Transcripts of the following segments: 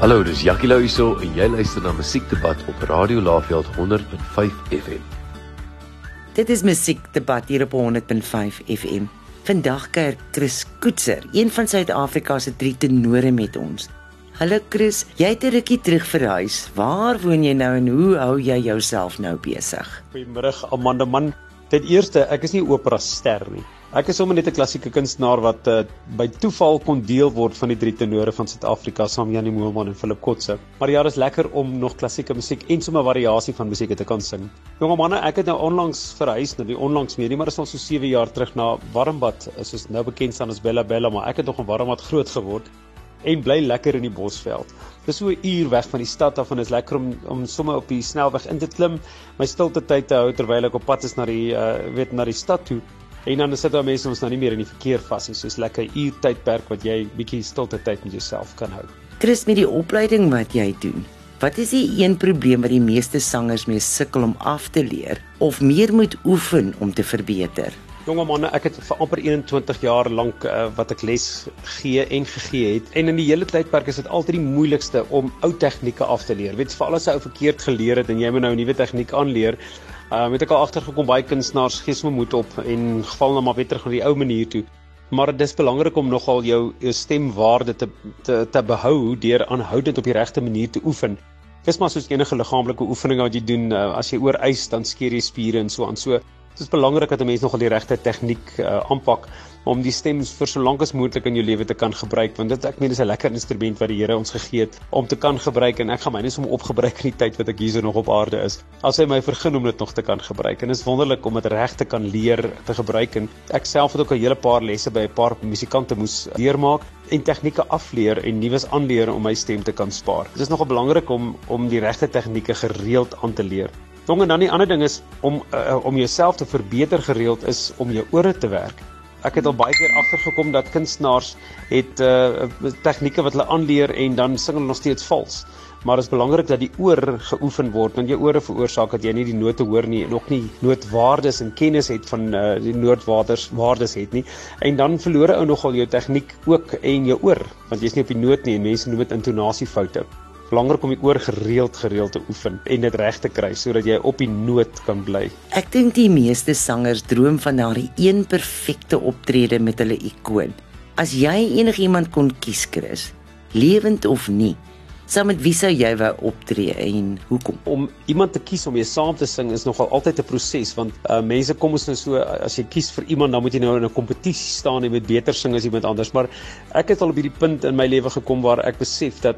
Hallo, dis Jackie Lou hierso en jy luister na Musiekdebat op Radio Laveld 100.5 FM. Dit is Musiekdebat hier op 100.5 FM. Vandag kuier Chris Koetser, een van Suid-Afrika se drie tenore met ons. Hallo Chris, jy het 'n rukkie terug verhuis. Waar woon jy nou en hoe hou jy jouself nou besig? Goeiemôre Amanda man. Ten eerste, ek is nie opera ster nie. Ek is sommer net 'n klassieke kunstenaar wat uh, by toeval kon deel word van die drie tenore van Suid-Afrika saam Janie Moelman en Philip Kotse. Maar ja, dit is lekker om nog klassieke musiek en sommer variasie van musiek te kan sing. Jonge manne, ek het nou onlangs verhuis na die onlangs meer, maar dit is al so 7 jaar terug na Warmbad, soos nou bekend staan as Bella Bella, maar ek het nog in Warmbad groot geword en bly lekker in die Bosveld. Dis so 'n uur weg van die stad af en is lekker om om sommer op die snelweg in te klim, my stilte tyd te hou terwyl ek op pad is na die uh, weet na die stad toe En dan sit daar mense ons nou nie meer in die verkeer vas nie, soos lekker uur tydperk wat jy bietjie stilte tyd met jouself kan hou. Chris met die opleiding wat jy doen. Wat is die een probleem wat die meeste sangers mee sukkel om af te leer of meer moet oefen om te verbeter? Jonge manne, ek het vir amper 21 jaar lank uh, wat ek les gee en gegee het en in die hele tydperk is dit altyd die moeilikste om ou tegnieke af te leer. Weet jy, vir alles ou verkeerd geleer het en jy moet nou 'n nuwe tegniek aanleer, Ehm het ek al agtergekom baie kunstenaars gee sommer moed op en geval nou maar weer terug na die ou manier toe. Maar dit is belangrik om nogal jou jou stemwaarde te te te behou deur aanhoudend op die regte manier te oefen. Dis maar soos enige liggaamlike oefening wat jy doen, uh, as jy oor ys dan skeer jy spiere en so aan. So dit is belangrik dat 'n mens nogal die regte tegniek uh, aanpak om die stem vir so lank as moontlik in jou lewe te kan gebruik want dit ek meen is 'n lekker instrument wat die Here ons gegee het om te kan gebruik en ek gaan my net om opgebruik in die tyd wat ek hier so nog op aarde is as hy my vergun om dit nog te kan gebruik en is wonderlik om dit reg te kan leer te gebruik en ek self het ook 'n hele paar lesse by 'n paar musikante moes leermaak en tegnieke afleer en nuus aanleer om my stem te kan spaar. Dit is nogal belangrik om om die regte tegnieke gereeld aan te leer. Jong en dan die ander ding is om uh, om jouself te verbeter gereeld is om jou ore te werk ek het al baie keer agtergekom dat kunstenaars het uh tegnieke wat hulle aanleer en dan sing hulle nog steeds vals. Maar dit is belangrik dat die oor geoefen word want jou ore veroorsaak dat jy nie die note hoor nie en ook nie nootwaardes en kennis het van uh die nootwaardes waardes het nie. En dan verloor ou nogal jou tegniek ook en jou oor want jy's nie op die noot nie en mense noem dit intonasiefoute belangrik om die oor gereeld gereeld te oefen en dit reg te kry sodat jy op die noot kan bly. Ek dink die meeste sangers droom van daardie een perfekte optrede met hulle ikoon. As jy enigiemand kon kies, Chris, lewend of nie, saam met wie sou jy wou optree en hoekom? Om iemand te kies om mee saam te sing is nogal altyd 'n proses want uh, mense kom ons nou so as jy kies vir iemand dan moet jy nou in 'n kompetisie staan en met beter sing as iemand anders, maar ek het al op hierdie punt in my lewe gekom waar ek besef dat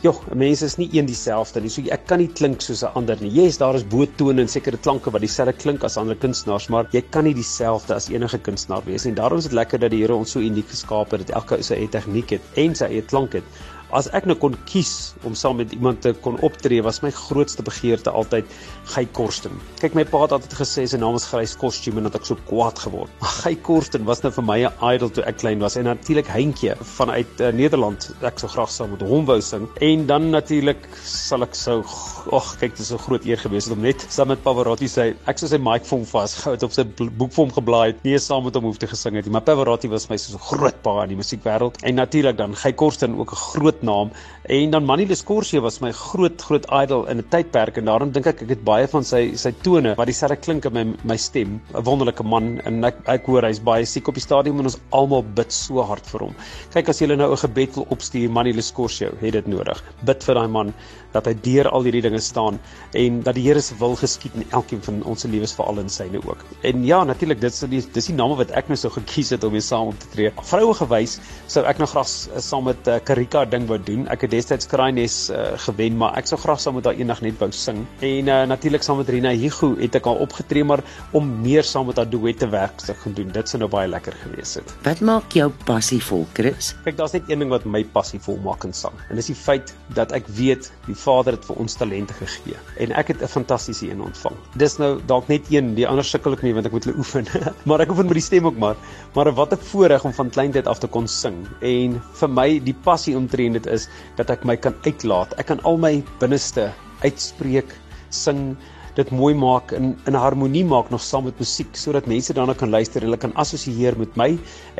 Jog, mense is nie een dieselfde nie. So ek kan nie klink soos 'n ander nie. Yes, daar is boetone en sekere klanke wat dieselfde klink as ander kunstenaars, maar jy kan nie dieselfde as enige kunstenaar wees nie. Daarom is dit lekker dat die Here ons so uniek geskaap het dat elke sy eie tegniek het en sy eie klank het. As ek nou kon kies om saam met iemand te kon optree, was my grootste begeerte altyd Gey Korsten. Kyk, my pa het altyd gesê sy naam is Grys Kostuum en dat ek so kwaad geword. Maar Gey Korsten was nou vir my 'n idol toe ek klein was en natuurlik Heintjie vanuit uh, Nederland. Ek sou graag saam met hom wou sing. En dan natuurlik sal ek sou ag, kyk, dit is 'n groot eer gewees om net saam met Pavarotti sy ek sou sy mic vir hom vasgehou het op sy boek vir hom geblaai het. Nie saam met hom hoef te gesing het nie, maar Pavarotti was my so 'n groot pa in die musiekwêreld. En natuurlik dan Gey Korsten ook 'n groot naam en dan Manny Lescorsie was my groot groot idol in 'n tydperk en daarom dink ek ek het baie van sy sy tone wat dieselfde klink in my my stem 'n wonderlike man en ek ek hoor hy's baie siek op die stadium en ons almal bid so hard vir hom kyk as jy nou 'n gebed wil opstuur Manny Lescorsie het dit nodig bid vir daai man dat hy deur al hierdie dinge staan en dat die Here se wil geskied in elkeen van ons se lewens veral in syne ook. En ja, natuurlik dit is die dis die name wat ek nou sou gekies het om mee saam op te tree. Vroue gewys sou ek nog graag saam met uh, Karika ding wou doen. Ek het destyds Kraaies uh, gewen, maar ek sou graag saam met haar eendag net wou sing. En uh, natuurlik saam met Rina Higu het ek al opgetree, maar om meer saam met haar duette werk te gaan doen, dit sou nou baie lekker gewees het. Wat maak jou passievol, Chris? Kyk, daar's net een ding wat my passievol maak in sang. En dis die feit dat ek weet die Vader het vir ons talente gegee en ek het 'n fantastiese een ontvang. Dis nou dalk net een, die ander sukkel ek nie want ek moet hulle oefen. maar ek oefen met die stem ook maar. Maar wat 'n voorreg om van kleintyd af te kon sing. En vir my die passie omtrent dit is dat ek my kan uitlaat. Ek kan al my binneste uitspreek, sing dit mooi maak in in harmonie maak nog saam met musiek sodat mense daarna kan luister en hulle kan assosieer met my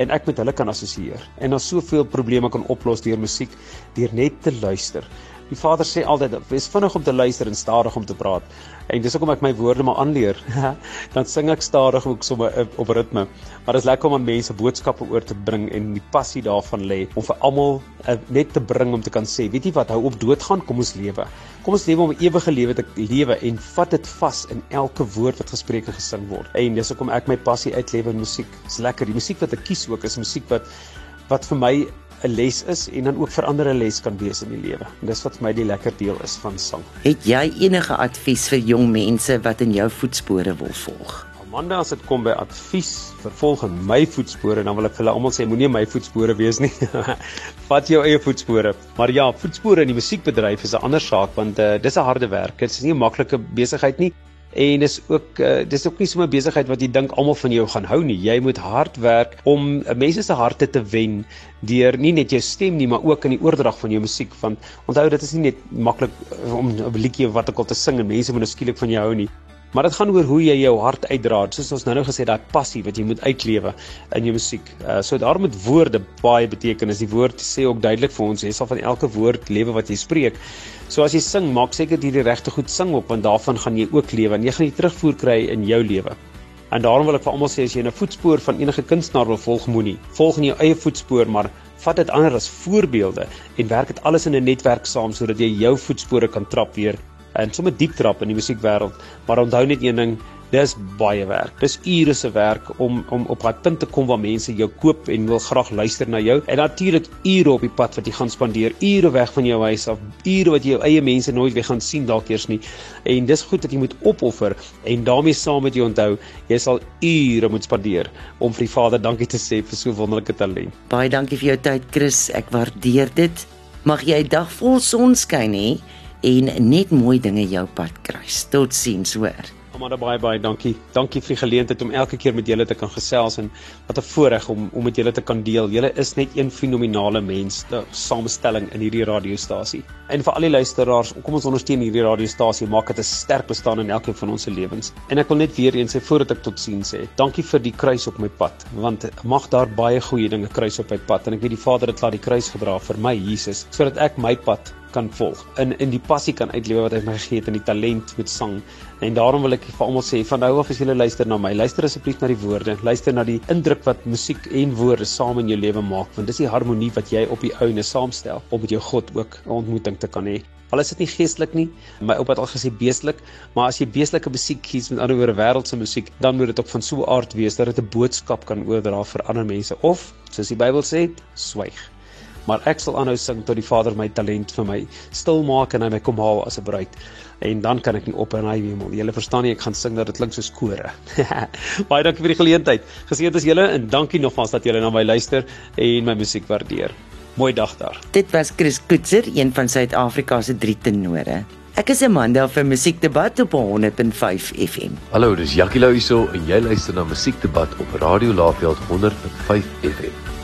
en ek met hulle kan assosieer en dan soveel probleme kan oplos deur musiek deur net te luister. Die Vader sê altyd wees vinnig om te luister en stadig om te praat. En dis hoekom ek my woorde maar aanleer. dan sing ek stadig ook sommer op ritme. Maar dit is lekker om aan mense boodskappe oor te bring en die passie daarvan lê om vir almal uh, net te bring om te kan sê, weet jy wat, hou op doodgaan, kom ons lewe. Kom ons lewe om 'n ewige lewe te lewe en vat dit vas in elke woord wat gespreek en gesing word. En dis hoekom ek my passie uitlewe in musiek. Dis lekker. Die musiek wat ek kies ook is musiek wat wat vir my 'n les is en dan ook vir ander 'n les kan wees in die lewe. Dis wat vir my die lekker deel is van sang. Het jy enige advies vir jong mense wat in jou voetspore wil volg? Amanda, as dit kom by advies vir volg in my voetspore, dan wil ek vir hulle almal sê moenie my voetspore wees nie. Vat jou eie voetspore. Maar ja, voetspore in die musiekbedryf is 'n ander saak want uh, dis 'n harde werk. Dit is nie 'n maklike besigheid nie. En dis ook uh, dis ook nie sommer besigheid wat jy dink almal van jou gaan hou nie. Jy moet hard werk om uh, mense se harte te wen deur nie net jou stem nie, maar ook in die oordrag van jou musiek want onthou dit is nie net maklik uh, om 'n liedjie of wat ook al te sing en mense moet nou skielik van jou hou nie. Maar dit gaan oor hoe jy jou hart uitdra, soos ons nou nou gesê daai passie wat jy moet uitlewe in jou musiek. Uh so daarom met woorde baie betekenis. Die woord sê ook duidelik vir ons, jy sal van elke woord lewe wat jy spreek. So as jy sing, maak seker jy die regte goed sing op want daarvan gaan jy ook lewe en jy gaan die terugvoer kry in jou lewe. En daarom wil ek vir almal sê as jy 'n voetspoor van enige kunstenaar wil volg, moenie volg in jou eie voetspoor, maar vat dit ander as voorbeelde en werk dit alles in 'n netwerk saam sodat jy jou voetspore kan trap weer en sommer diep trap in die musiekwêreld, maar onthou net een ding, dis baie werk. Dis ure se werk om om op daai punt te kom waar mense jou koop en wil graag luister na jou. En natuurlik ure op die pad wat jy gaan spandeer, ure weg van jou huis af, ure wat jy jou eie mense nooit weer gaan sien dalk eers nie. En dis goed dat jy moet opoffer en daarmee saam met jou onthou, jy sal ure moet spandeer om vir die Vader dankie te sê vir so wonderlike talent. Baie dankie vir jou tyd, Chris. Ek waardeer dit. Mag jy 'n dag vol sonskyn hê en net mooi dinge jou pad kruis. Totsiens, hoor. Amanda baie baie dankie. Dankie vir die geleentheid om elke keer met julle te kan gesels en wat 'n voorreg om om met julle te kan deel. Julle is net een fenominale mens, 'n samestelling in hierdie radiostasie. En vir al die luisteraars, kom ons ondersteun hierdie radiostasie, maak dit 'n sterk bestaan in elkeen van ons se lewens. En ek wil net weer eens sê voordat ek totsiens sê, dankie vir die kruis op my pad, want mag daar baie goeie dinge kruis op my pad en ek weet die Vader het laat die kruis gedra vir my Jesus sodat ek my pad kan volg. In in die passie kan uitlewe wat hy my gegee het in die talent met sang. En daarom wil ek vir almal sê van nou af as jy luister na my luister asseblief na die woorde. Luister na die indruk wat musiek en woorde saam in jou lewe maak want dis die harmonie wat jy op die ouene saamstel om met jou God ook 'n ontmoeting te kan hê. Al is dit nie geestelik nie my oupa het al gesê beestelik maar as jy beestelike musiek kies met ander woorde wêreldse musiek dan moet dit op van so 'n aard wees dat dit 'n boodskap kan oordra vir ander mense. Of soos die Bybel sê swyg maar ek sal aanhou sing tot die Vader my talent vir my stil maak en hy my kom haal as 'n bruid en dan kan ek nie op in hy hemel. Julle verstaan nie ek gaan sing dat dit klink soos kore. Baie dankie vir die geleentheid. Geseënd is julle en dankie nogmaals dat julle na my luister en my musiek waardeer. Mooi dag daar. Dit was Chris Koetser, een van Suid-Afrika se drie tenore. Ek is Amanda vir Musiekdebat op 105 FM. Hallo, dis Jackie Lou hierso en jy luister na Musiekdebat op Radio Laveld 105 FM.